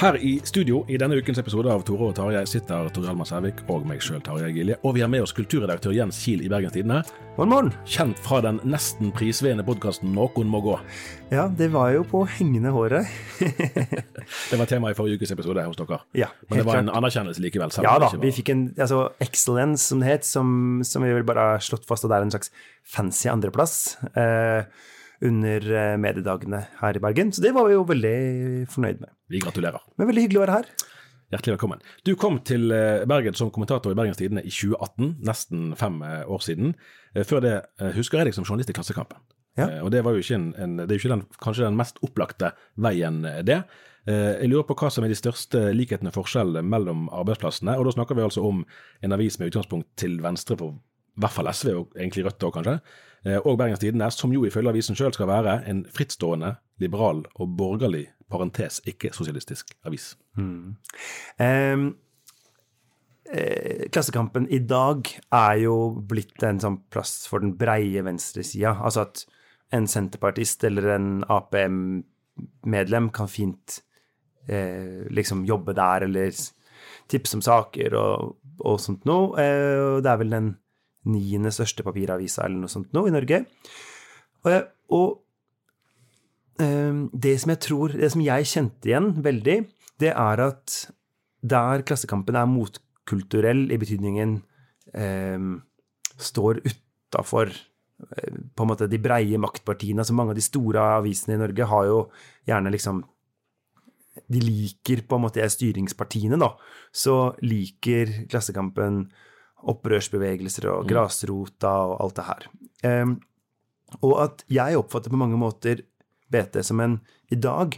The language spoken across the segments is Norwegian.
Her i studio i denne ukens episode av Tore og Tarjei sitter Tore Alma Sævik og meg sjøl, Tarjei Gilje. Og vi har med oss kulturredaktør Jens Kiel i Bergens Tidende. Kjent fra den nesten prisvinnende podkasten 'Noen må gå'. Ja, det var jo på hengende håret. Det var tema i forrige ukes episode hos dere. Ja, Men det var var en anerkjennelse likevel. Ja da, vi fikk en altså, excellence, som det het, som, som vi vel bare har slått fast at det er en slags fancy andreplass eh, under eh, mediedagene her i Bergen. Så det var vi jo veldig fornøyd med. Vi gratulerer. Men veldig hyggelig å være her. Hjertelig velkommen. Du kom til eh, Bergen som kommentator i Bergens Tidende i 2018, nesten fem eh, år siden. Før det husker jeg deg som journalist i Klassekampen. Ja. Og det var jo ikke, en, en, det er jo ikke den, kanskje den mest opplagte veien, det. Jeg lurer på hva som er de største likhetene og forskjellene mellom arbeidsplassene. Og da snakker vi altså om en avis med utgangspunkt til venstre for i hvert fall SV, og egentlig Rødt òg, kanskje. Eh, Og Bergens Tidende, som jo ifølge avisen sjøl skal være en frittstående, liberal og borgerlig, parentes ikke-sosialistisk avis. Em, eh, Klassekampen i dag er jo blitt en sånn plass for den breie venstresida. Altså at en senterpartist eller en APM-medlem kan fint eh, liksom jobbe der eller tipse om saker og, og sånt noe. Eh, det er vel den niende største papiravisa eller noe sånt nå i Norge. Og, og Ehm, det som jeg tror, det som jeg kjente igjen veldig, det er at der Klassekampen er motkulturell i betydningen ehm, står utafor på en måte de breie maktpartiene. altså Mange av de store avisene i Norge har jo gjerne liksom De liker på en måte styringspartiene, da. Så liker Klassekampen opprørsbevegelser og grasrota og alt det her. Um, og at jeg oppfatter på mange måter BT som en, i dag,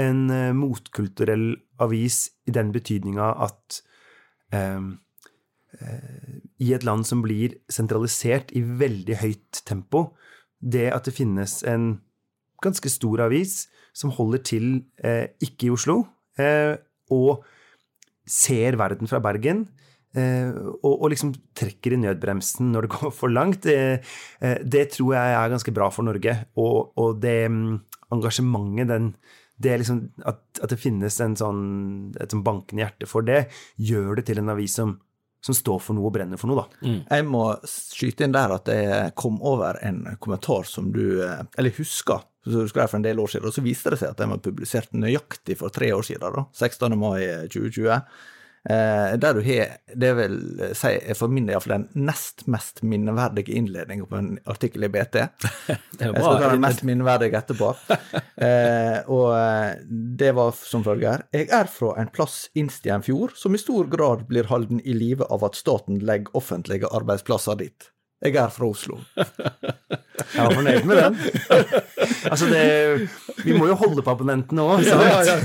en uh, motkulturell avis i den betydninga at um, uh, i et land som blir sentralisert i veldig høyt tempo, det at det finnes en ganske stor avis som holder til uh, ikke i Oslo, og ser verden fra Bergen, og, og liksom trekker i nødbremsen når det går for langt, eh, eh, det tror jeg er ganske bra for Norge. Og, og det mm, engasjementet, den, det er liksom at, at det finnes en sånn, et sånn bankende hjerte for det, gjør det til en avis som, som står for noe og brenner for noe, da. Jeg må skyte inn der at jeg kom over en kommentar som du eh, Eller husker, som du skrev for en del år siden, og så viste det seg at den var publisert nøyaktig for tre år siden, da, 16. mai 2020. Eh, der du har Det vil si for min del den nest mest minneverdige innledningen på en artikkel i BT. Det var, Jeg skal ta den mest minneverdige etterpå. Eh, og eh, det var som følger. Jeg er fra en plass innst i en fjord som i stor grad blir holden i live av at staten legger offentlige arbeidsplasser dit. Jeg er fra Oslo. Jeg var fornøyd med den. altså, det Vi må jo holde på abonnentene òg?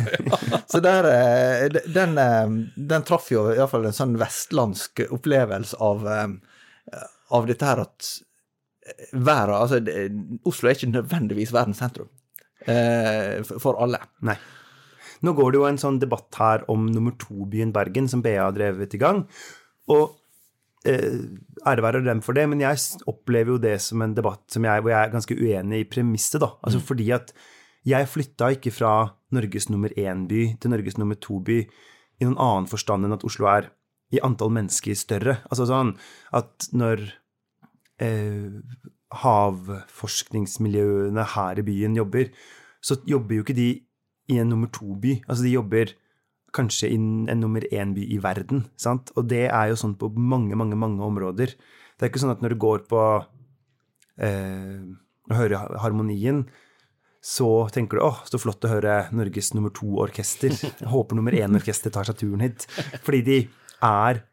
Så der, eh, de- den, eh, den traff jo iallfall en sånn vestlandsk opplevelse av, eh, av dette her at verden Altså, Oslo er ikke nødvendigvis verdens sentrum for- alle. Nei. Nå går det jo en sånn debatt her om nummer to-byen Bergen, som BA har drevet i gang. Og ære være dem for det, men jeg opplever jo det som en debatt som jeg, hvor jeg er ganske uenig i premisset, da. Altså fordi at jeg flytta ikke fra Norges nummer én-by til Norges nummer to-by i noen annen forstand enn at Oslo er i antall mennesker større. Altså sånn at når eh, havforskningsmiljøene her i byen jobber, så jobber jo ikke de i en nummer to-by. Altså de jobber kanskje en nummer én-by i verden. sant? Og det er jo sånn på mange, mange, mange områder. Det er ikke sånn at når du går på eh, og hører harmonien, så tenker du åh, så flott å høre Norges nummer to-orkester. Håper nummer én-orkester tar seg turen hit. Fordi de er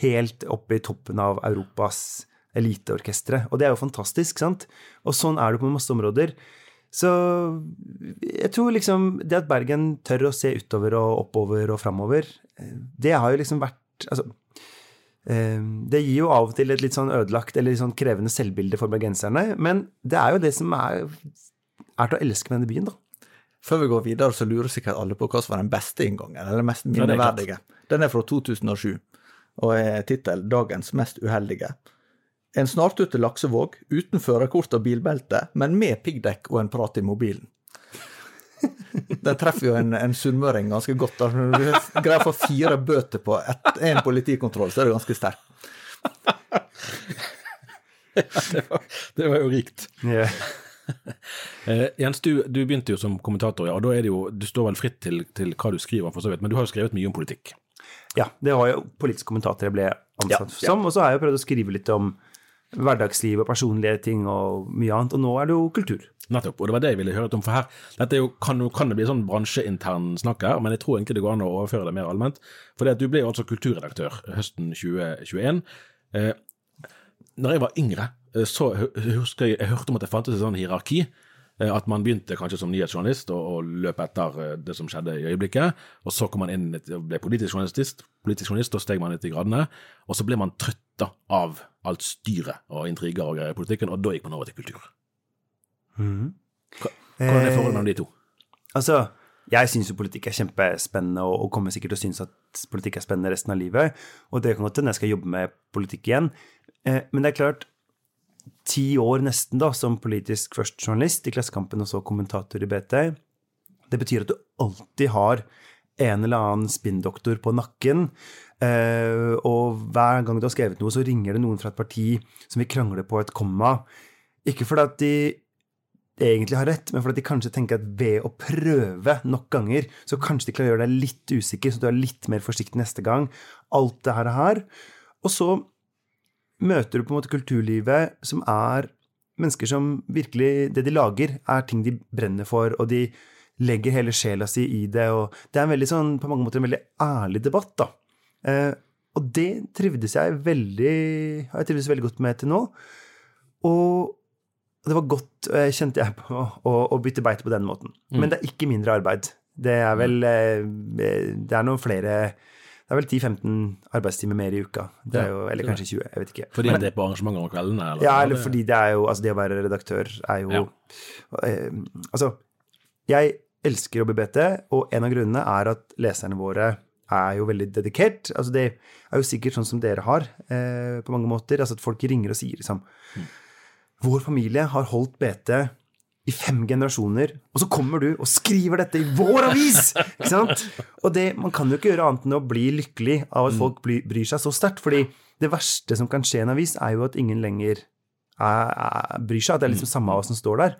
helt oppe i toppen av Europas eliteorkestre. Og det er jo fantastisk, sant? Og sånn er det på masse områder. Så jeg tror liksom det at Bergen tør å se utover og oppover og framover, det har jo liksom vært Altså eh, det gir jo av og til et litt sånn ødelagt eller litt sånn krevende selvbilde for bergenserne, men det er jo det som er, er til å elske med denne byen, da. Før vi går videre, så lurer sikkert alle på hva som var den beste inngangen, eller den mest er minneverdige. Den er fra 2007, og er tittel 'Dagens mest uheldige'. En snartute laksevåg uten førerkort og bilbelte, men med piggdekk og en prat i mobilen. Den treffer jo en, en sunnmøring ganske godt. da. Når du greier å få fire bøter på én politikontroll, så er det ganske sterkt. Det var jo rikt. Eh, Jens, du, du begynte jo som kommentator, ja, og da er det jo, du står vel fritt til, til hva du skriver, for så vidt, men du har jo skrevet mye om politikk. Ja, det var jo politisk kommentator jeg ble ansatt Ja, ja. som, og så har jeg jo prøvd å skrive litt om hverdagsliv og personlige ting og mye annet, og nå er det jo kultur. Nettopp, og det var det jeg ville høre om, for her, dette jo, kan, kan det bli sånn bransjeintern snakk her, men jeg tror egentlig det går an å overføre det mer allment. For du ble jo altså kulturredaktør høsten 2021. Eh, når jeg var yngre, eh, så husker jeg, jeg hørte om at det fantes et sånn hierarki. eh, At man begynte kanskje som nyhetsjournalist og, og løp etter eh, det som skjedde i øyeblikket. Og så kom man inn og ble politisk journalist, politisk journalist, og steg man litt i gradene. Og så ble man trøtt da, av alt styret og intriger og greier i politikken, og da gikk man over til kultur. Hvordan er forholdet mellom de to? Altså, jeg syns jo politikk er kjempespennende, og, og kommer sikkert til å synes at politikk er spennende resten av livet. Og det kan godt hende jeg skal jobbe med politikk igjen. Eh, men det er klart, ti år nesten da, som politisk først journalist i Klassekampen og så kommentator i BT, det betyr at du alltid har en eller annen spinndoktor på nakken. Eh, og hver gang du har skrevet noe, så ringer det noen fra et parti som vil krangle på et komma. Ikke fordi at de egentlig har rett, men fordi de kanskje tenker at ved å prøve nok ganger, så kanskje de klarer å gjøre deg litt usikker, så du er litt mer forsiktig neste gang. Alt det her. her. Og så møter du på en måte kulturlivet som er mennesker som virkelig Det de lager, er ting de brenner for, og de legger hele sjela si i det. og Det er en veldig sånn, på mange måter en veldig ærlig debatt, da. Eh, og det trivdes jeg veldig har jeg trivdes veldig godt med til nå. Og det var godt, eh, kjente jeg på, å, å bytte beite på den måten. Men det er ikke mindre arbeid. Det er vel eh, Det er noen flere Det er vel 10-15 arbeidstimer mer i uka. Det er jo, eller kanskje 20, jeg vet ikke. Fordi Men- det er på arrangementer om kveldene? Eller? ja, eller fordi det er jo Altså, det å være redaktør er jo Ja. eh, Altså, jeg elsker å bli BT, og en av grunnene er at leserne våre er jo veldig dedikert. Altså, det er jo sikkert sånn som dere har, eh, på mange måter. Altså at folk ringer og sier liksom Vår familie har holdt BT i fem generasjoner, og så kommer du og skriver dette i vår avis! Ikke sant? Og det, man kan jo ikke gjøre annet enn å bli lykkelig av at folk bly, bryr seg så sterkt. fordi det verste som kan skje i en avis, er jo at ingen lenger er, er, bryr seg. At det er liksom samme hva som står der.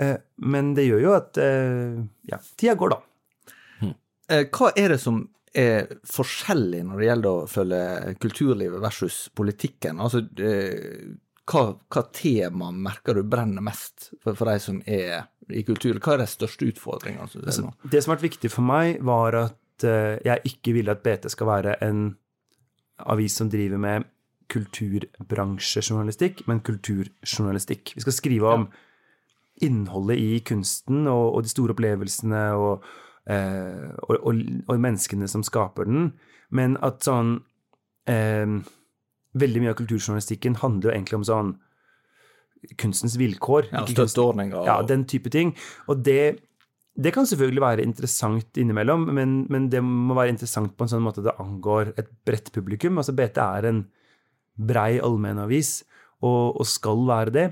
Eh, men det gjør jo at eh, ja, tida går, da. Eh, Hva er det som er forskjellig når det gjelder å følge kulturlivet versus politikken? Altså, eh, hva, hva tema merker du brenner mest for, for de som er i kultur? Hva er de største utfordringene? nå? Det som har vært viktig for meg, var at eh, jeg ikke ville at BT skal være en avis som driver med kulturbransjejournalistikk, men kulturjournalistikk. Vi skal skrive om innholdet i kunsten og, og de store opplevelsene og, eh, og, og, og, menneskene som skaper den, men at sånn eh, Veldig mye av kulturjournalistikken handler jo egentlig om sånn kunstens vilkår. Ja, Støtteordninger. Ja, den type ting. Og det, det kan selvfølgelig være interessant innimellom, men, men, det må være interessant på en sånn måte at det angår et bredt publikum. Altså BT er en brei allmennavis, og, og skal være det.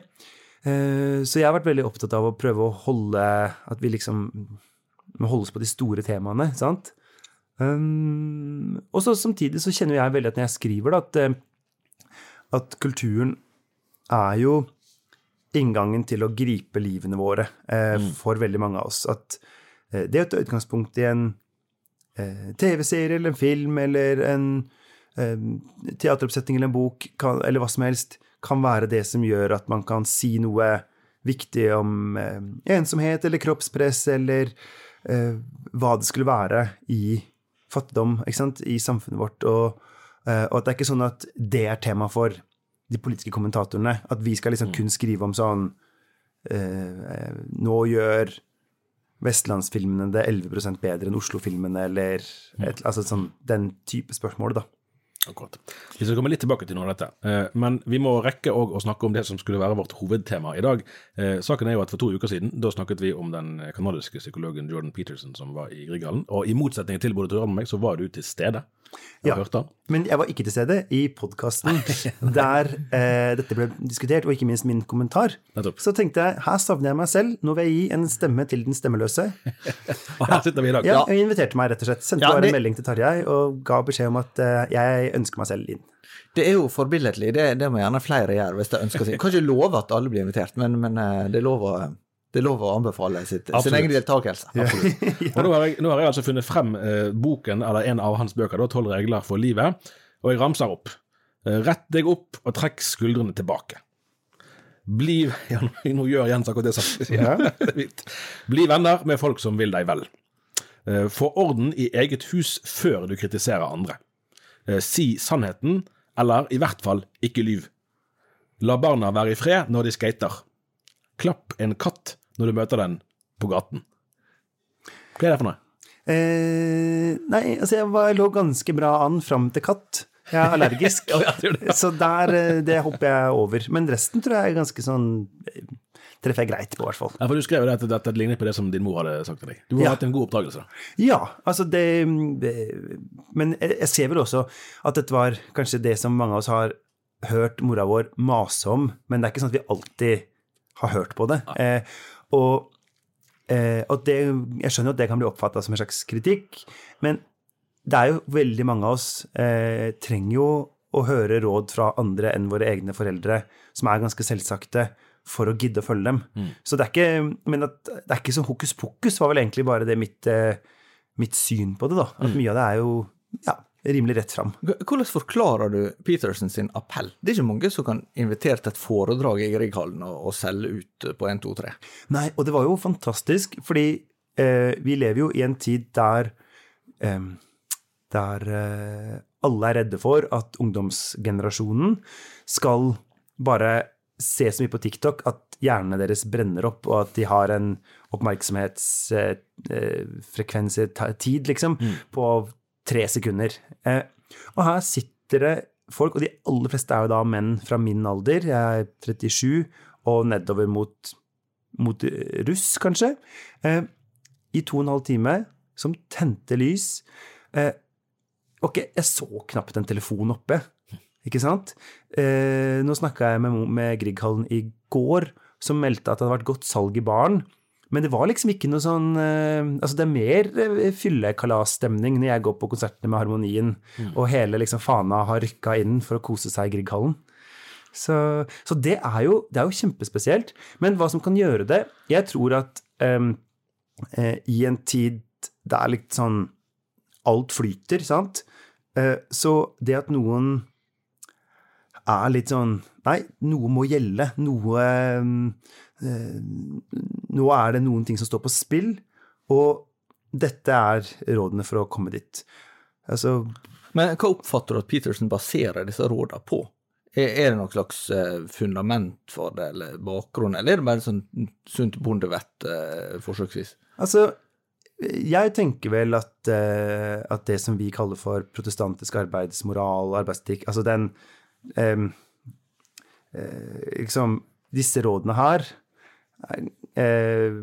Eh, så jeg har vært veldig opptatt av å prøve å holde At vi liksom må holdes på de store temaene, sant? Um, og så samtidig så kjenner jeg veldig at når jeg skriver, da, at, eh, at kulturen er jo inngangen til å gripe livene våre eh, mm. for veldig mange av oss. At eh, det å ta utgangspunkt i en eh, TV-serie eller en film eller en eh, teateroppsetning eller en bok kan, eller hva som helst, kan være det som gjør at man kan si noe viktig om eh, ensomhet eller kroppspress eller eh, hva det skulle være i fattigdom i samfunnet vårt. Og, og at det er ikke sånn at det er tema for de politiske kommentatorene. At vi skal liksom mm. kun skrive om sånn eh, Nå gjør vestlandsfilmene det 11 bedre enn Oslo-filmene, eller mm. et, altså sånn, den type spørsmål, da. Akkurat. Vi skal komme litt tilbake til noe av dette, eh, men vi må rekke å snakke om det som skulle være vårt hovedtema i dag. Eh, saken er jo at For to uker siden da snakket vi om den kanadiske psykologen Jordan Peterson som var i Grieghallen. Og i motsetning til både Tor og meg, så var du til stede. Ja, men jeg var ikke til stede i podkasten der eh, dette ble diskutert, og ikke minst min kommentar. Så tenkte jeg her savner jeg meg selv, nå vil jeg gi en stemme til den stemmeløse. og her sitter vi i dag. Ja, jeg inviterte meg, rett og slett. Sendte ja, bare en melding til Tarjei og ga beskjed om at eh, jeg ønsker meg selv inn. Det er jo forbilledlig, det, det, må gjerne flere gjøre hvis de ønsker seg. Kan ikke love at alle blir invitert, men, men eh, det er lov å det er lov å anbefale sitt, sin egen deltakelse. ja. Og nå har, jeg, nå har, jeg, altså funnet frem eh, boken, eller en av hans bøker, 'Tolv regler for livet', og jeg ramser opp. Eh, rett deg opp og trekk skuldrene tilbake. Bli ja, Nå gjør Jens akkurat det som ja. Bli venner med folk som vil deg vel. Eh, få orden i eget hus før du kritiserer andre. Eh, si sannheten, eller i hvert fall ikke lyv. La barna være i fred når de skater. Klapp en katt når du møter den på gaten. Hva er det for noe? Eh, nei, altså jeg var, lå ganske bra an fram til katt. Jeg er allergisk, så der, eh, det hopper jeg over. Men resten tror jeg er ganske sånn eh, treffer jeg greit på, i hvert fall. Ja, for Du skrev at dette ligner på det som din mor hadde sagt til deg. Du har ja. hatt en god oppdagelse? Ja, altså det, det Men jeg ser vel også at dette var kanskje det som mange av oss har hørt mora vår mase om, men det er ikke sånn at vi alltid har hørt på det. Eh, og, eh, og det, jeg skjønner at det kan bli oppfatta som en slags kritikk, men det er jo veldig mange av oss eh, trenger jo å høre råd fra andre enn våre egne foreldre, som er ganske selvsagte, for å gidde å følge dem. Mm. Så det er ikke Men at, det er ikke sånn hokus pokus, var vel egentlig bare det mitt, eh, mitt syn på det, da. At mm. mye av det er jo ja, rimelig rett fram. Hvordan forklarer du Petersen sin appell? Det er ikke mange som kan invitere til et foredrag i Grieghallen og, selge ut på 1, 2, 3. Nei, og det var jo fantastisk, fordi eh, vi lever jo i en tid der eh, der eh, alle er redde for at ungdomsgenerasjonen skal bare se så mye på TikTok at hjernene deres brenner opp, og at de har en oppmerksomhetsfrekvens, eh, eh tid, liksom, mm. på tre sekunder. Eh, og her sitter det folk, og de aller fleste er jo da menn fra min alder, jeg er 37, og nedover mot, mot russ, kanskje, eh, i to og en halv time, som tente lys. Eh, ok, jeg så knapt en telefon oppe, ikke sant? Eh, nå snakka jeg med, med Grieghallen i går, som meldte at det hadde vært godt salg i baren. Men det var liksom ikke noe sånn uh, Altså, det er mer fyllekalasstemning fyllekalas-stemning når jeg går på konsertene med Harmonien, mm. og hele liksom fana har rykka inn for å kose seg i Grieghallen. Så, så, det, er jo, det er jo kjempespesielt. Men hva som kan gjøre det Jeg tror at um, uh, i en tid der litt sånn Alt flyter, sant? så det at noen er litt sånn Nei, noe må gjelde. Noe eh, Nå er det noen ting som står på spill, og dette er rådene for å komme dit. Altså Men hva oppfatter du at Peterson baserer disse rådene på? Er, det noe slags eh, fundament for det, eller bakgrunn, eller er det bare sånn sunt bondevett eh, forsøksvis? Altså, jeg tenker vel at, at det som vi kaller for protestantisk arbeidsmoral, arbeidsetikk, altså den eh, Liksom, disse rådene her eh,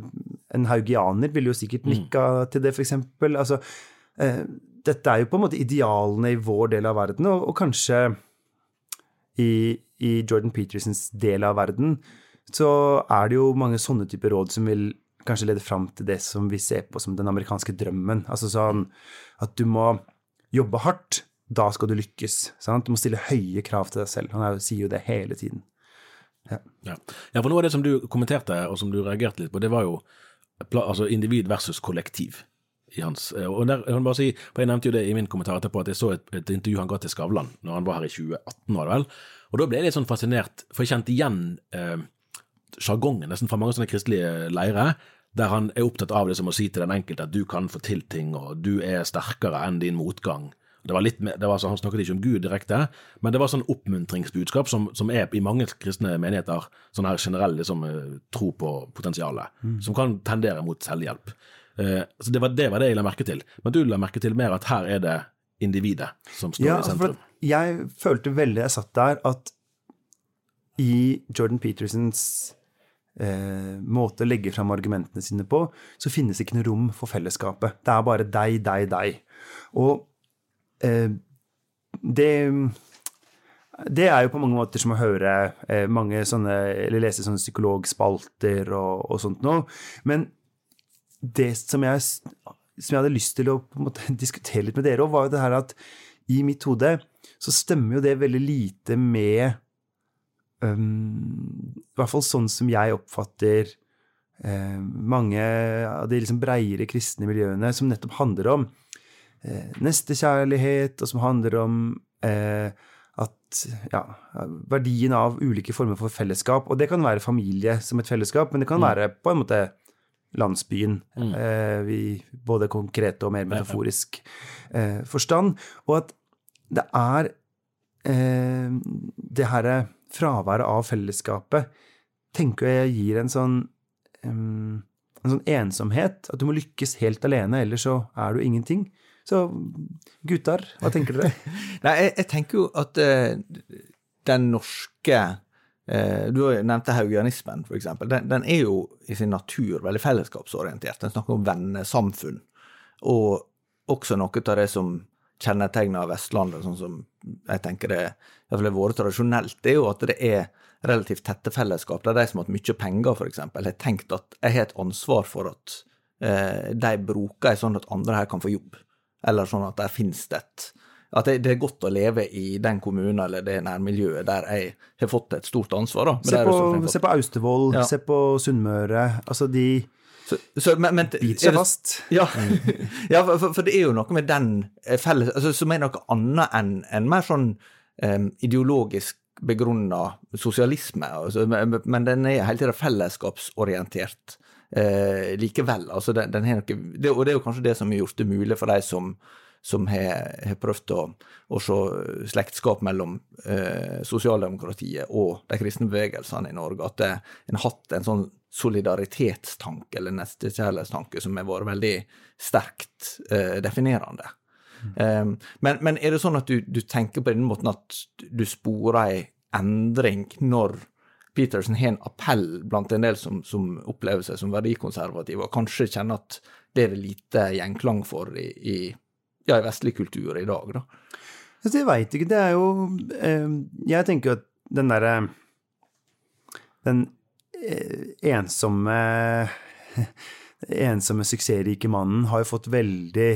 En haugianer ville jo sikkert nikka til det, eksempel. Altså, eh, dette er jo på en måte idealene i vår del av verden, og, og kanskje i, i Jordan Petersens del av verden så er det jo mange sånne typer råd som vil kanskje lede fram til det som vi ser på som den amerikanske drømmen. Altså sånn at du må jobbe hardt, da skal du lykkes. Sant? Du må stille høye krav til deg selv. Han jo, sier jo det hele tiden. Ja. Ja. for noe av det som du kommenterte, og som du reagerte litt på, det var jo altså individ versus kollektiv. I hans, eh, og der, jeg, bare si, for jeg nevnte jo det i min kommentar etterpå, at jeg så et, et intervju han ga til Skavlan når han var her i 2018, var det vel. Og da ble jeg litt sånn fascinert, for jeg kjente igjen eh, sjargongen nesten fra mange sånne kristelige leire, der han er opptatt av det som å si til den enkelte at du kan få til ting, og du er sterkere enn din motgang. Det var litt, det var så, Han snakket ikke om Gud direkte, men det var sånn oppmuntringsbudskap som, som er i mange kristne menigheter sånn her generell liksom, eh, tro på potensialet, som kan tendere mot selvhjelp. Eh, så det var, det var det jeg la merke til. Men du la merke til mer at her er det individet som står Ja, i altså, sentrum. Altså jeg følte veldig jeg satt der, at i Jordan Petersens eh, måte å legge fram argumentene sine på, så finnes ikke noe rom for fellesskapet. Det er bare deg, deg, deg. Og det det er jo på mange måter som å høre eh, mange sånne, eller lese sånne psykologspalter og, og sånt noe. Men det som jeg, som jeg hadde lyst til å måte, diskutere litt med dere òg, var jo det her at i mitt hode så stemmer jo det veldig lite med um, I hvert fall sånn som jeg oppfatter eh, mange av de liksom breiere kristne miljøene, som nettopp handler om eh, nestekjærlighet, og som handler om eh, at ja, verdien av ulike former for fellesskap. Og det kan være familie som et fellesskap, men det kan være på en måte landsbyen, eh, i både konkret og mer metaforisk eh, forstand. Og at det er eh, det herre fraværet av fellesskapet tenker jeg gir en sånn um, en sånn ensomhet. At du må lykkes helt alene, ellers så er du ingenting. Så gutter, hva tenker dere? Nei, jeg, jeg tenker jo at uh, den norske uh, Du nevnte haugianismen, eksempel. Den, den er jo i sin natur veldig fellesskapsorientert. Den snakker om vennesamfunn. Og også noe av det som kjennetegner Vestlandet, sånn som jeg tenker det har vært tradisjonelt, det er jo at det er relativt tette fellesskap. Det er de som har hatt mye penger, eksempel, har tenkt at jeg har et ansvar for at eh, de bruker sånn at andre her kan få jobb. Eller sånn at der finnes det et At det, det er godt å leve i den kommunen eller det nærmiljøet der jeg har fått et stort ansvar. da. med Se på, se på Austevoll, Ja. se på Sunnmøre. Altså, de Så, så, men, men, er seg fast. Ja, ja for, for- det er jo noe med den eh, felles altså, Som er noe annet enn en mer sånn um, ideologisk begrunna sosialisme. Altså, men, men den er hele tida fellesskapsorientert eh, likevel. Altså, den, den noe, det, og det er jo kanskje det som har gjort det mulig for de som som har, prøvd å, å se slektskap mellom eh, sosialdemokratiet og de kristne bevegelsene i Norge. At det, en har hatt en sånn solidaritetstanke eller nestekjærlighetstanke som har vært veldig sterkt eh, definerende. Um, men, men er det sånn at du, du tenker på den måten at du sporer ei endring når Peterson har en appell blant en del som, som opplever seg som verdikonservative, og kanskje kjenner at det er det lite gjenklang for i, i, ja, i vestlig kultur i dag, da? Altså, jeg veit ikke. Det er jo eh, Jeg tenker at den derre Den eh, ensomme ensomme, suksessrike mannen har jo fått veldig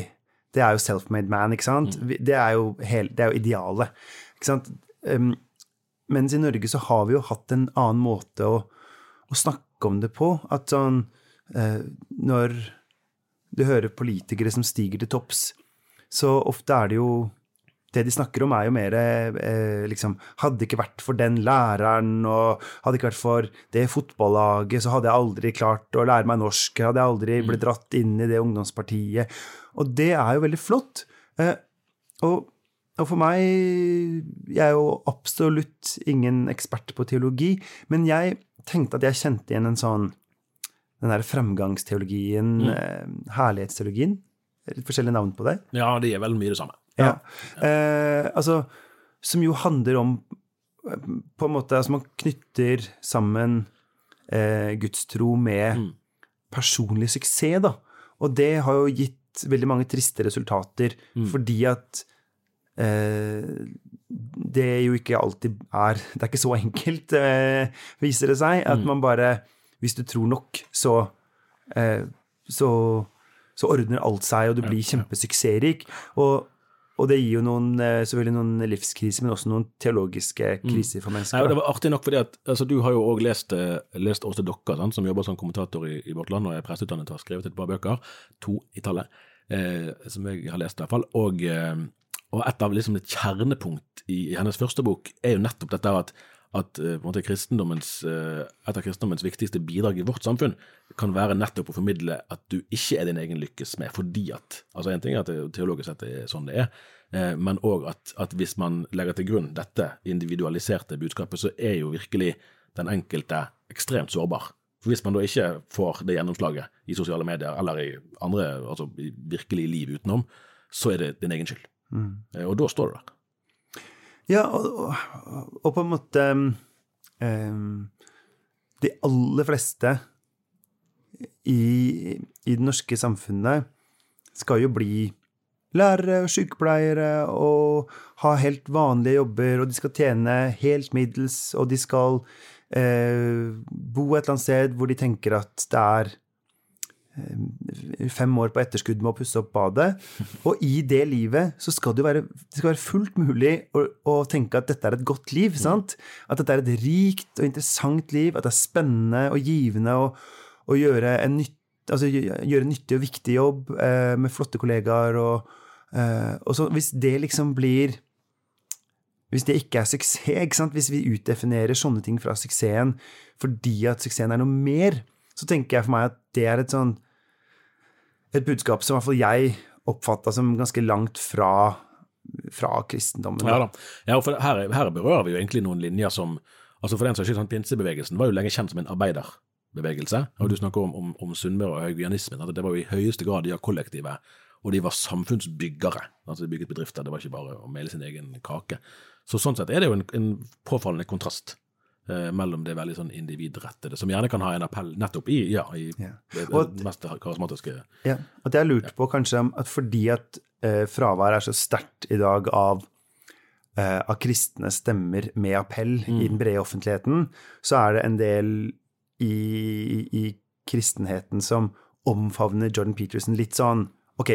Det er jo self-made man, ikke sant? Vi- Det er jo, hel, det er jo idealet, ikke sant? Um, mens i Norge så har vi jo hatt en annen måte å, å snakke om det på. At sånn eh, Når du hører politikere som stiger til topps, så ofte er det jo det de snakker om, er jo mer eh, liksom Hadde det ikke vært for den læreren, og hadde det ikke vært for det fotballaget, så hadde jeg aldri klart å lære meg norsk, hadde jeg aldri blitt dratt inn i det ungdomspartiet. Og det er jo veldig flott. Eh, og og for meg Jeg er jo absolutt ingen ekspert på teologi, men jeg tenkte at jeg kjente igjen en sånn Den der fremgangsteologien, mm. herlighetsteologien. Litt forskjellige navn på det. Ja, det er vel mye det samme. Ja. Eh, altså, som jo handler om eh, på en måte, altså Man knytter sammen eh, gudstro med personlig suksess, da. Og det har jo gitt veldig mange triste resultater, fordi at eh, det jo ikke alltid er Det er ikke så enkelt, eh, viser det seg, at man bare Hvis du tror nok, så eh, så, så ordner alt seg, og du blir kjempesuksessrik. Og, og det gir jo noen, eh, selvfølgelig noen livskriser, men også noen teologiske kriser for Nei, mennesker. og det var artig nok fordi at altså, Du har jo òg lest, eh, lest Åse Dokka, sant, som jobber som kommentator i, i Vårt Land og er presseutdannet og har skrevet et par bøker, to i tallet, eh, som jeg har lest i hvert fall. Og, eh, og et av liksom et kjernepunkt i, i hennes første bok er jo nettopp dette at, at eh, måte kristendommens, eh, et av kristendommens viktigste bidrag i vårt samfunn kan være nettopp å formidle at du ikke er din egen lykkes med fordi at Altså En ting er at det teologisk sett er sånn det er, eh, men òg at, at hvis man legger til grunn dette individualiserte budskapet, så er jo virkelig den enkelte ekstremt sårbar. For Hvis man da ikke får det gjennomslaget i sosiale medier eller i andre, altså i virkelig liv utenom, så er det din egen skyld. Eh, Og da står du der. Ja, og, og, på en måte um, De aller fleste i, i det norske samfunnet skal jo bli lærere og sykepleiere og ha helt vanlige jobber, og de skal tjene helt middels, og de skal uh, bo et eller annet sted hvor de tenker at det er fem år på etterskudd med å pusse opp badet. Og i det livet så skal det jo være, det skal være fullt mulig å, å tenke at dette er et godt liv. sant? At dette er et rikt og interessant liv, at det er spennende og givende å, å gjøre en nytt, altså, gjøre en nyttig og viktig jobb eh, med flotte kollegaer. Og, eh, og så hvis det liksom blir hvis det ikke er suksess, ikke sant? hvis vi utdefinerer sånne ting fra suksessen fordi at suksessen er noe mer, så tenker jeg for meg at det er et sånn et budskap som i hvert fall jeg oppfatta som ganske langt fra, fra kristendommen. Ja da. Ja, for her, her berører vi jo egentlig noen linjer som altså For den saks skyld, sånn, pinsebevegelsen var jo lenge kjent som en arbeiderbevegelse. Og du snakker om, om, om Sunnmøre og haugianismen. at Det var jo i høyeste grad de var kollektive, og de var samfunnsbyggere. Altså De bygget bedrifter, det var ikke bare å mele sin egen kake. Så sånn sett er det jo en, en påfallende kontrast mellom det veldig sånn individrettede, som gjerne kan ha en appell nettopp i, ja, i Ja. det, Og- det mest karismatiske Ja, at jeg lurte lurt på kanskje at fordi at eh, fraværet er så sterkt i dag av, eh, av kristne stemmer med appell i den brede offentligheten, så er det en del i, i kristenheten som omfavner Jordan Peterson litt sånn Ok,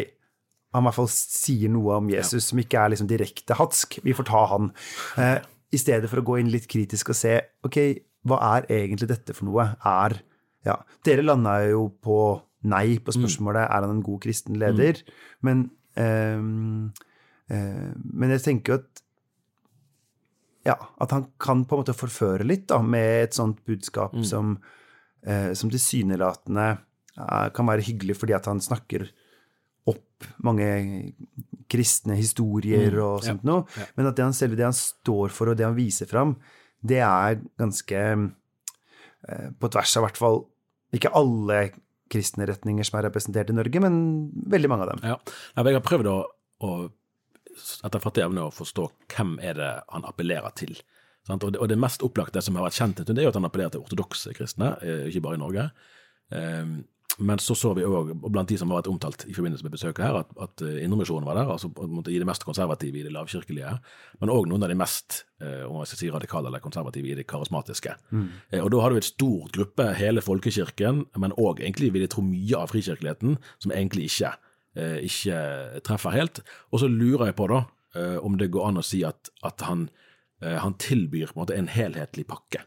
han i hvert fall sier noe om Jesus som ikke er liksom direkte hatsk. Vi får ta han. Eh, I stedet for å gå inn litt kritisk og se ok, hva er egentlig dette for noe? Er ja, Dere landa jo på nei på spørsmålet er han en god kristen leder. Men, ehm, eh, men jeg tenker jo at ja, at han kan på en måte forføre litt da, med et sånt budskap som, eh, som tilsynelatende eh, kan være hyggelig fordi at han snakker opp mange kristne historier og sånt noe, men at det han selve det han står for og det han viser fram, det er ganske eh, på tvers av i hvert fall ikke alle kristne retninger som er representert i Norge, men veldig mange av dem. Ja. Jeg har prøvd å, å etter fattig evne å forstå hvem er det han appellerer til. Sant? Og, det, og det mest opplagte som har vært kjent, det er jo at han appellerer til ortodokse kristne, eh, ikke bare i Norge. Men så så vi òg, blant de som har vært omtalt i forbindelse med besøket her, at, at eh, Indremisjonen var der, altså i det mest konservative i det lavkirkelige, men òg noen av de mest eh, om jeg skal si radikale eller konservative i det karismatiske. Eh, og da har du et stort gruppe, hele folkekirken, men òg egentlig, vil jeg tro, mye av frikirkeligheten, som egentlig ikke, eh, ikke treffer helt. Og så lurer jeg på da, om det går an å si at, at han, han tilbyr på en måte en helhetlig pakke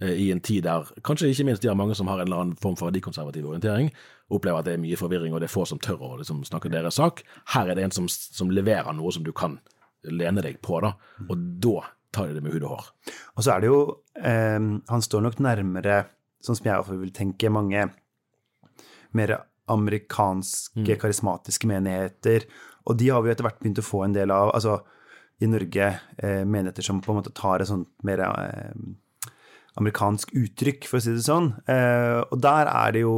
i en tid der kanskje ikke minst de har mange som har en eller annen form for verdikonservativ orientering, opplever at det er mye forvirring, og det er få som tør å liksom, snakke deres sak. Her er det en som, som leverer noe som du kan lene deg på, da, og da tar de det med hud og hår. Og så er det jo eh, Han står nok nærmere, sånn som jeg vil tenke, mange mer amerikanske, karismatiske menigheter. Og de har vi etter hvert begynt å få en del av. Altså, i Norge eh, menigheter som på en måte tar et sånt mer eh, amerikansk uttrykk, for å si det sånn. Eh, og der er det jo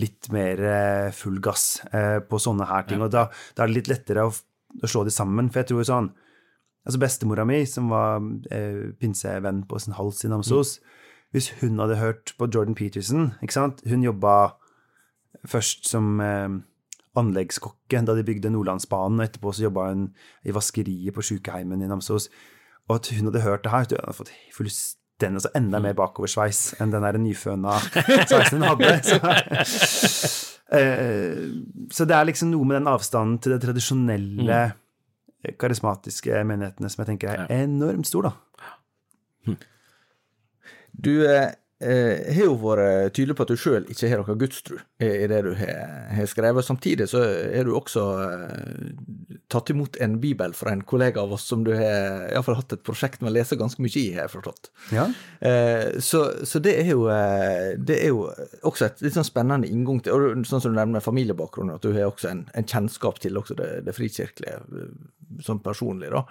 litt mer eh, full gass eh, på sånne her ting. Og da, da er det litt lettere å, å slå de sammen. For jeg tror sånn Altså bestemora mi, som var eh, pinsevenn på sin hals i Namsos, hvis hun hadde hørt på Jordan Peterson ikke sant? Hun jobba først som eh, anleggskokke da de bygde Nordlandsbanen, og etterpå så jobba hun i vaskeriet på sykeheimen i Namsos. Og at hun hadde hørt det her, hun hadde fått fullstendig, altså enda mer bakoversveis enn den der nyføna sveisen hun hadde. Så, eh, så det er liksom noe med den avstanden til det tradisjonelle, karismatiske menighetene som jeg tenker er enormt stor, da. Du eh, eh, har jo vært tydelig på at du sjøl ikke har noe gudstru i, det du har, har skrevet. Samtidig så er du også eh, tatt imot en bibel fra en kollega av oss som du har i fall, hatt et prosjekt med å lese ganske mye i, har jeg forstått. Ja. Eh, så, så det, er jo, eh, det er jo også et litt sånn spennende inngang til og Sånn som du nevner familiebakgrunnen, at du har også en, en kjennskap til det, det frikirkelige eh, sånn personlig, da.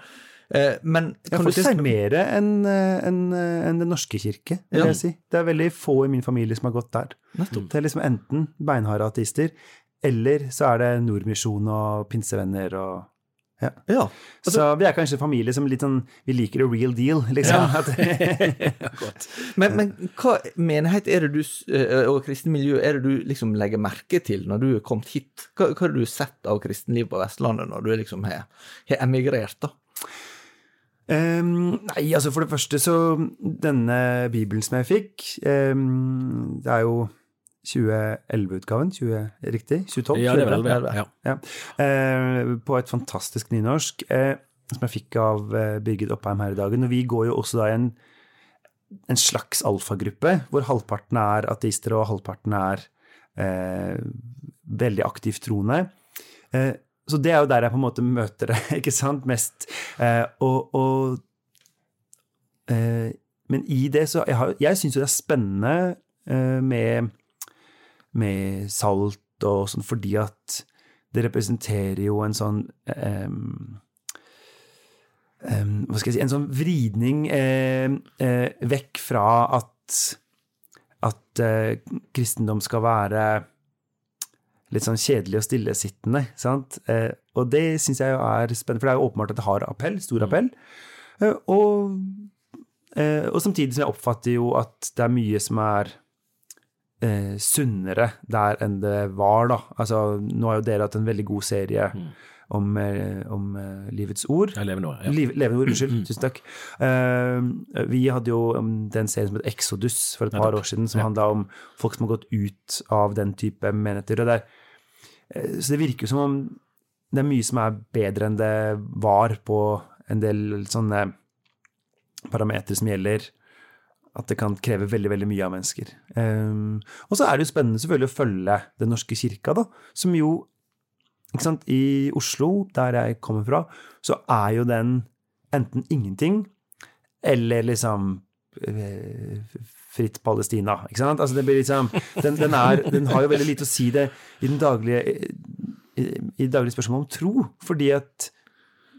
Eh, Men Ja, kan du faktisk si mer enn en, eh, Den norske kirke, vil Ja. jeg si. Det er veldig få i min familie som har gått der. Nettopp. Det er liksom enten beinharde ateister, eller så er det Nordmisjon og pinsevenner og ja. Ja. Så vi er kanskje en familie som litt sånn Vi liker det real deal, liksom. Ja. Men, men hva menighet er det du, eh, og kristent miljø er det du liksom legger merke til når du er kommet hit? Hva, hva har du sett av kristenliv på Vestlandet når du liksom har, har emigrert, da? Um, nei, altså for det første så Denne bibelen som jeg fikk um, Det er jo 2011-utgaven, 20, riktig? 2012? Ja, det er vel 11. Ja. Ja. Eh, på et fantastisk nynorsk eh, som jeg fikk av eh, Birgit Oppheim her i dagen. Og vi går jo også da i en, en slags alfagruppe, hvor halvparten er ateister og halvparten er eh, veldig aktivt troende. Eh, så det er jo der jeg på en måte møter det, ikke sant, mest. Eh, og og eh, men i det så Jeg, har- jeg syns jo det er spennende eh, med, med salt og sånn, fordi at det representerer jo en sånn um, um, Hva skal jeg si En sånn vridning eh, uh, vekk fra at at uh, kristendom skal være litt sånn kjedelig og stillesittende. sant? Eh, og det syns jeg er spennende, for det er jo åpenbart at det har appell, stor appell. Eh, og, og samtidig som jeg oppfatter jo at det er mye som er eh, sunnere der enn det var, da. Altså, nå har jo dere hatt en veldig god serie om, eh, om eh, livets ord. Jeg lever nå. Ja. Liv, levende ord, unnskyld. Tusen takk. Uh, vi hadde jo um, den serien som het Exodus for et par år siden, som Ja. handla om folk som har gått ut av den type menigheter. Og der. er, eh, så det virker jo som om det er mye som er bedre enn det var på en del sånne parametere som gjelder at det kan kreve veldig veldig mye av mennesker. Um, og så er det jo spennende selvfølgelig å følge Den norske kirka, da, som jo ikke sant, I Oslo, der jeg kommer fra, så er jo den enten ingenting eller liksom eh, fritt Palestina. Ikke sant? Altså det blir liksom, den, den, er, den har jo veldig lite å si det i den daglige i, i daglige spørsmålet om tro, fordi at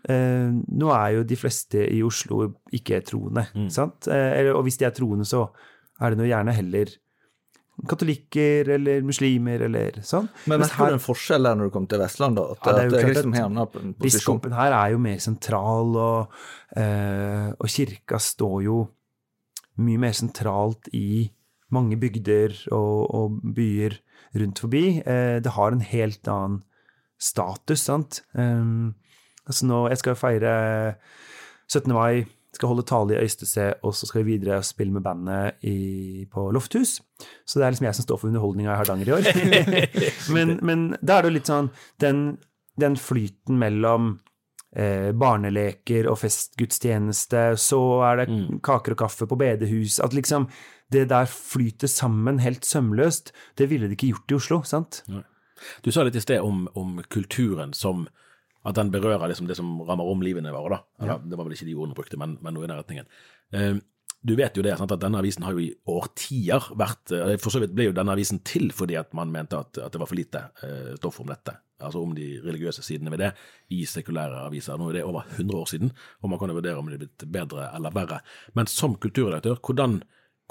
eh, nå er jo de fleste i Oslo ikke troende, sant? Eh, og hvis de er troende, så er det nå gjerne heller katolikker eller muslimer eller sånn. Men merker her- du en forskjell der når du kommer til Vestlandet? At, Ja, det er jo at klart liksom at? Biskopen her er jo mer sentral, og, eh, og kirka står jo mye mer sentralt i mange bygder og, og byer rundt forbi. Eh, det har en helt annen status, sant. Um, altså nå, jeg skal feire 17. mai, skal holde tale i Øystese, og så skal vi videre og spille med bandet i, på Lofthus. Så det er liksom jeg som står for underholdninga i Hardanger i år. men, men da er det jo litt sånn den, den flyten mellom eh, barneleker og festgudstjeneste, så er det kaker og kaffe på bedehus At liksom det der flyter sammen helt sømløst, det ville det ikke gjort i Oslo, sant? Du sa litt i sted om, om kulturen som at den berører liksom det som rammer om livene våre. da. Eller, Det var vel ikke de ordene brukte, men, men noe i den retningen. Eh, du vet jo det, sant, at denne avisen har jo i årtier vært eh, For så vidt ble jo denne avisen til fordi at man mente at, at det var for lite eh, stoff om dette. Altså om de religiøse sidene ved det i sekulære aviser. Nå er det over 100 år siden, og man kan jo vurdere om det er blitt bedre eller verre. Men som kulturredaktør, hvordan,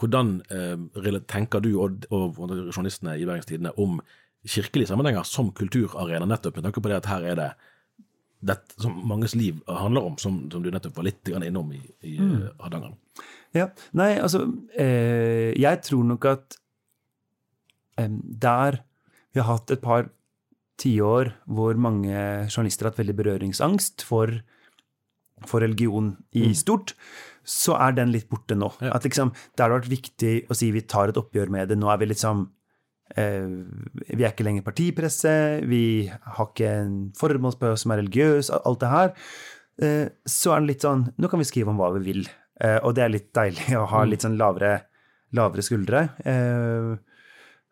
hvordan eh, tenker du og, og, og journalistene i Bergenstidene om kirkelige sammenhenger som kulturarena, nettopp med tanke på det at her er det dette som manges liv handler om, som, som du nettopp var litt innom i, i mm. Hardanger? Ja, Nei, altså eh, Jeg tror nok at eh, der vi har hatt et par tiår hvor mange journalister har hatt veldig berøringsangst for, for religion i mm. stort, så er den litt borte nå. Ja. At liksom, Der har vært viktig å si vi tar et oppgjør med det. Nå er vi liksom eh, Vi er ikke lenger partipresse, vi har ikke en formålspøy som er religiøs, alt det her. Eh, så er det litt sånn Nå kan vi skrive om hva vi vil. Eh, og det er litt deilig å ha mm. litt sånn lavere, lavere skuldre. Eh,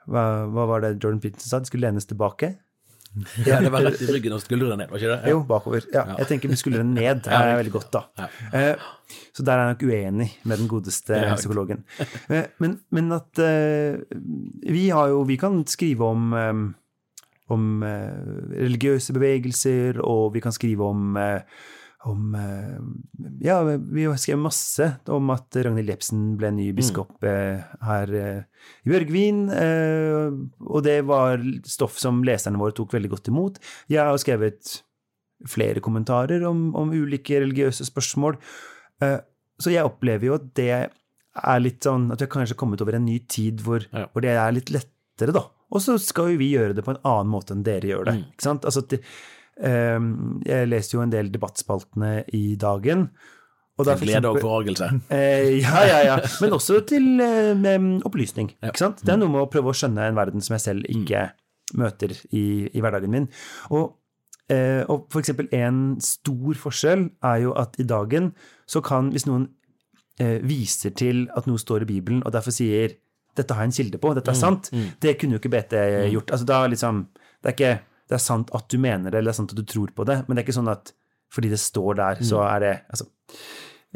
hva, hva, var det Jordan Peterson sa? De skulle lenes tilbake. Ja, det var rett i ryggen og skuldrene ned, var ikke det? Ja. Jo, bakover. Ja. Jeg tenker med skuldrene ned er veldig godt, da. Eh, så der er jeg nok uenig med den godeste psykologen. Men, men at vi har jo Vi kan skrive om om religiøse bevegelser, og vi kan skrive om om eh, Ja, vi har skrevet masse om at Ragnhild Jepsen ble ny biskop mm. her eh, i Bjørgvin. Og det var stoff som leserne våre tok veldig godt imot. Jeg har skrevet flere kommentarer om, om ulike religiøse spørsmål. Så jeg opplever jo at det er litt sånn At vi har kanskje kommet over en ny tid hvor, ja. hvor det er litt lettere, da. Og så skal jo vi gjøre det på en annen måte enn dere gjør det. Mm. ikke sant? Altså, det, jeg leser jo en del debattspaltene i dagen. Og til glede og forargelse. Eh, ja, ja, ja. Men også til eh, opplysning. Ikke sant? Det er noe med å prøve å skjønne en verden som jeg selv ikke møter i, i hverdagen min. Og, eh, og for eksempel en stor forskjell er jo at i dagen så kan, hvis noen eh, viser til at noe står i Bibelen, og derfor sier 'dette har jeg en kilde på, dette er mm, sant', mm, mm. det kunne jo ikke BT gjort. Altså da liksom Det er ikke det er sant at du mener det, eller det er sant at du tror på det, men det er ikke sånn at fordi det står der, så mm. er det Altså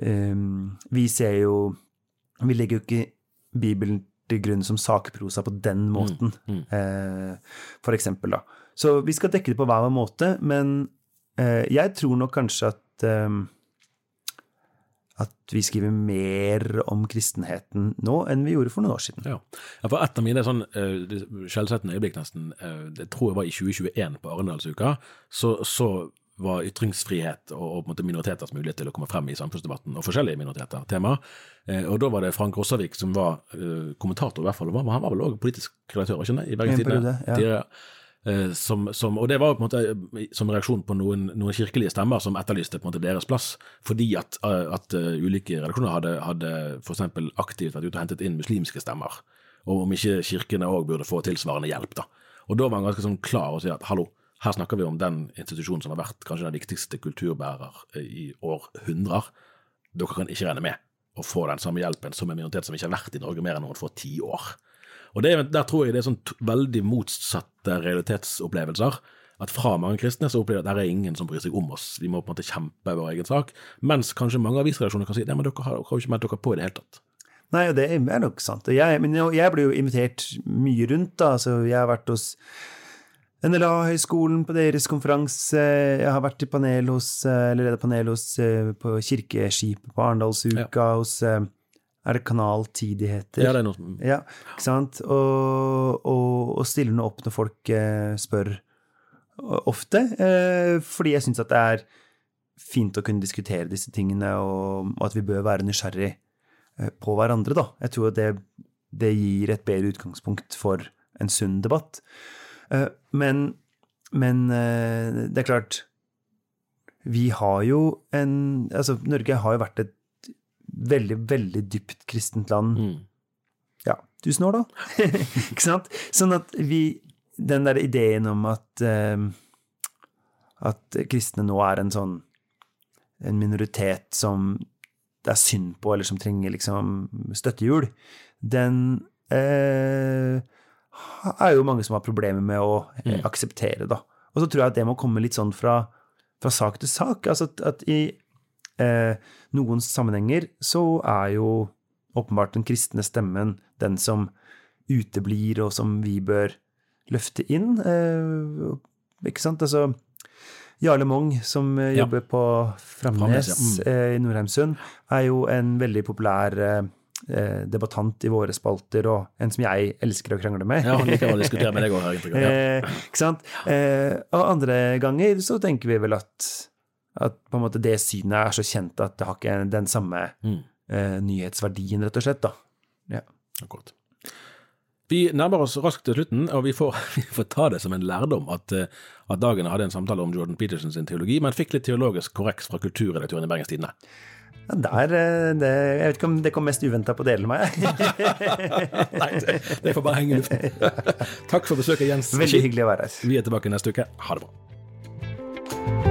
um, Vi ser jo Vi legger jo ikke Bibelen til grunn som sakprosa på den mm, måten, mm. Mm. Eh, for eksempel, da. Så vi skal dekke det på hver vår måte, men eh, jeg tror nok kanskje at eh, at vi skriver mer om kristenheten nå enn vi gjorde for noen år siden. Ja, ja for et av mine sånn uh, skjellsettende øyeblikk nesten, uh, det tror jeg var i 2021 på Arendalsuka, så, så var ytringsfrihet og, og minoriteters mulighet til å komme frem i samfunnsdebatten, og forskjellige minoriteter, tema. Eh, og da var det Frank Rossavik som var uh, kommentator, i hvert fall. Han var vel òg politisk redaktør, ikke? I Bergens Tidende. Ja. Eh, som, som, og det var på en måte eh, som reaksjon på noen, noen kirkelige stemmer som etterlyste på en måte deres plass, fordi at, eh, at ulike redaksjoner hadde, hadde f.eks. aktivt vært ute og hentet inn muslimske stemmer, og om ikke kirkene òg burde få tilsvarende hjelp. da. Og da var han ganske sånn klar og si at hallo, her snakker vi om den institusjonen som har vært kanskje den viktigste kulturbærer i århundrer. Dere kan ikke regne med å få den samme hjelpen som en minoritet som ikke har vært i Norge mer enn noen få tiår. Og det, Der tror jeg det er sånn veldig motsatte realitetsopplevelser. At fra mange kristne så opplever de at det er ingen som bryr seg om oss, vi må på en måte kjempe vår egen sak. Mens kanskje mange avisredaksjoner kan si nei, men dere har, jo ikke meldt dere på i det hele tatt. Nei, det er nok sant. Jeg, men jeg blir jo invitert mye rundt, da. Så jeg har vært hos NLA-høgskolen på deres konferanse. Jeg har vært i panel hos, eller leder panel hos, eh, på Kirkeskipet på Arendalsuka, ja. hos eh, er det Kanal 10 de heter? Ja, det er noe som Ja, ikke sant? Og, og, og stiller noe opp når folk eh, spør ofte. Eh, fordi jeg syns at det er fint å kunne diskutere disse tingene, og, og at vi bør være nysgjerrig eh, på hverandre, da. Jeg tror det, det, gir et bedre utgangspunkt for en sunn debatt. Eh, men, men eh, det er klart Vi har jo en Altså, Norge har jo vært et veldig, veldig dypt kristent land. Mm. Ja, tusen år, da. ikke sant? Sånn at vi Den der ideen om at uh, at kristne nå er en sånn en minoritet som det er synd på, eller som trenger liksom støttehjul, den uh, er jo mange som har problemer med å mm. akseptere, da. Og så tror jeg at det må komme litt sånn fra, fra sak til sak. Altså at, at i eh, noen sammenhenger så er jo åpenbart den kristne stemmen, den som uteblir, og som vi bør løfte inn. Eh, ikke sant? Altså Jarle Mong, som eh, Ja. jobber på Framnes, ja. Mm. eh, i Norheimsund, er jo en veldig populær eh, eh, debattant i våre spalter, og en som jeg elsker å krangle med. Ja, han liker å diskutere med deg òg. Eh, ikke sant? Eh, og andre ganger så tenker vi vel at, at på en måte det synet er så kjent at det har ikke den samme Mm. eh, nyhetsverdien, rett og slett. da. Ja. Akkurat. Vi nærmer oss raskt til slutten, og vi får, vi får ta det som en lærdom at, eh, at dagen hadde en samtale om Jordan Petersen sin teologi, men fikk litt teologisk korreks fra kulturredaktøren i Bergens Tidende. Der, eh, det, jeg vet ikke om det kom mest uventa på delen av meg. Nei, det, det får bare henge i luften. Takk for besøket, Jens. Veldig hyggelig å være her. Vi er tilbake neste uke. Ha det bra.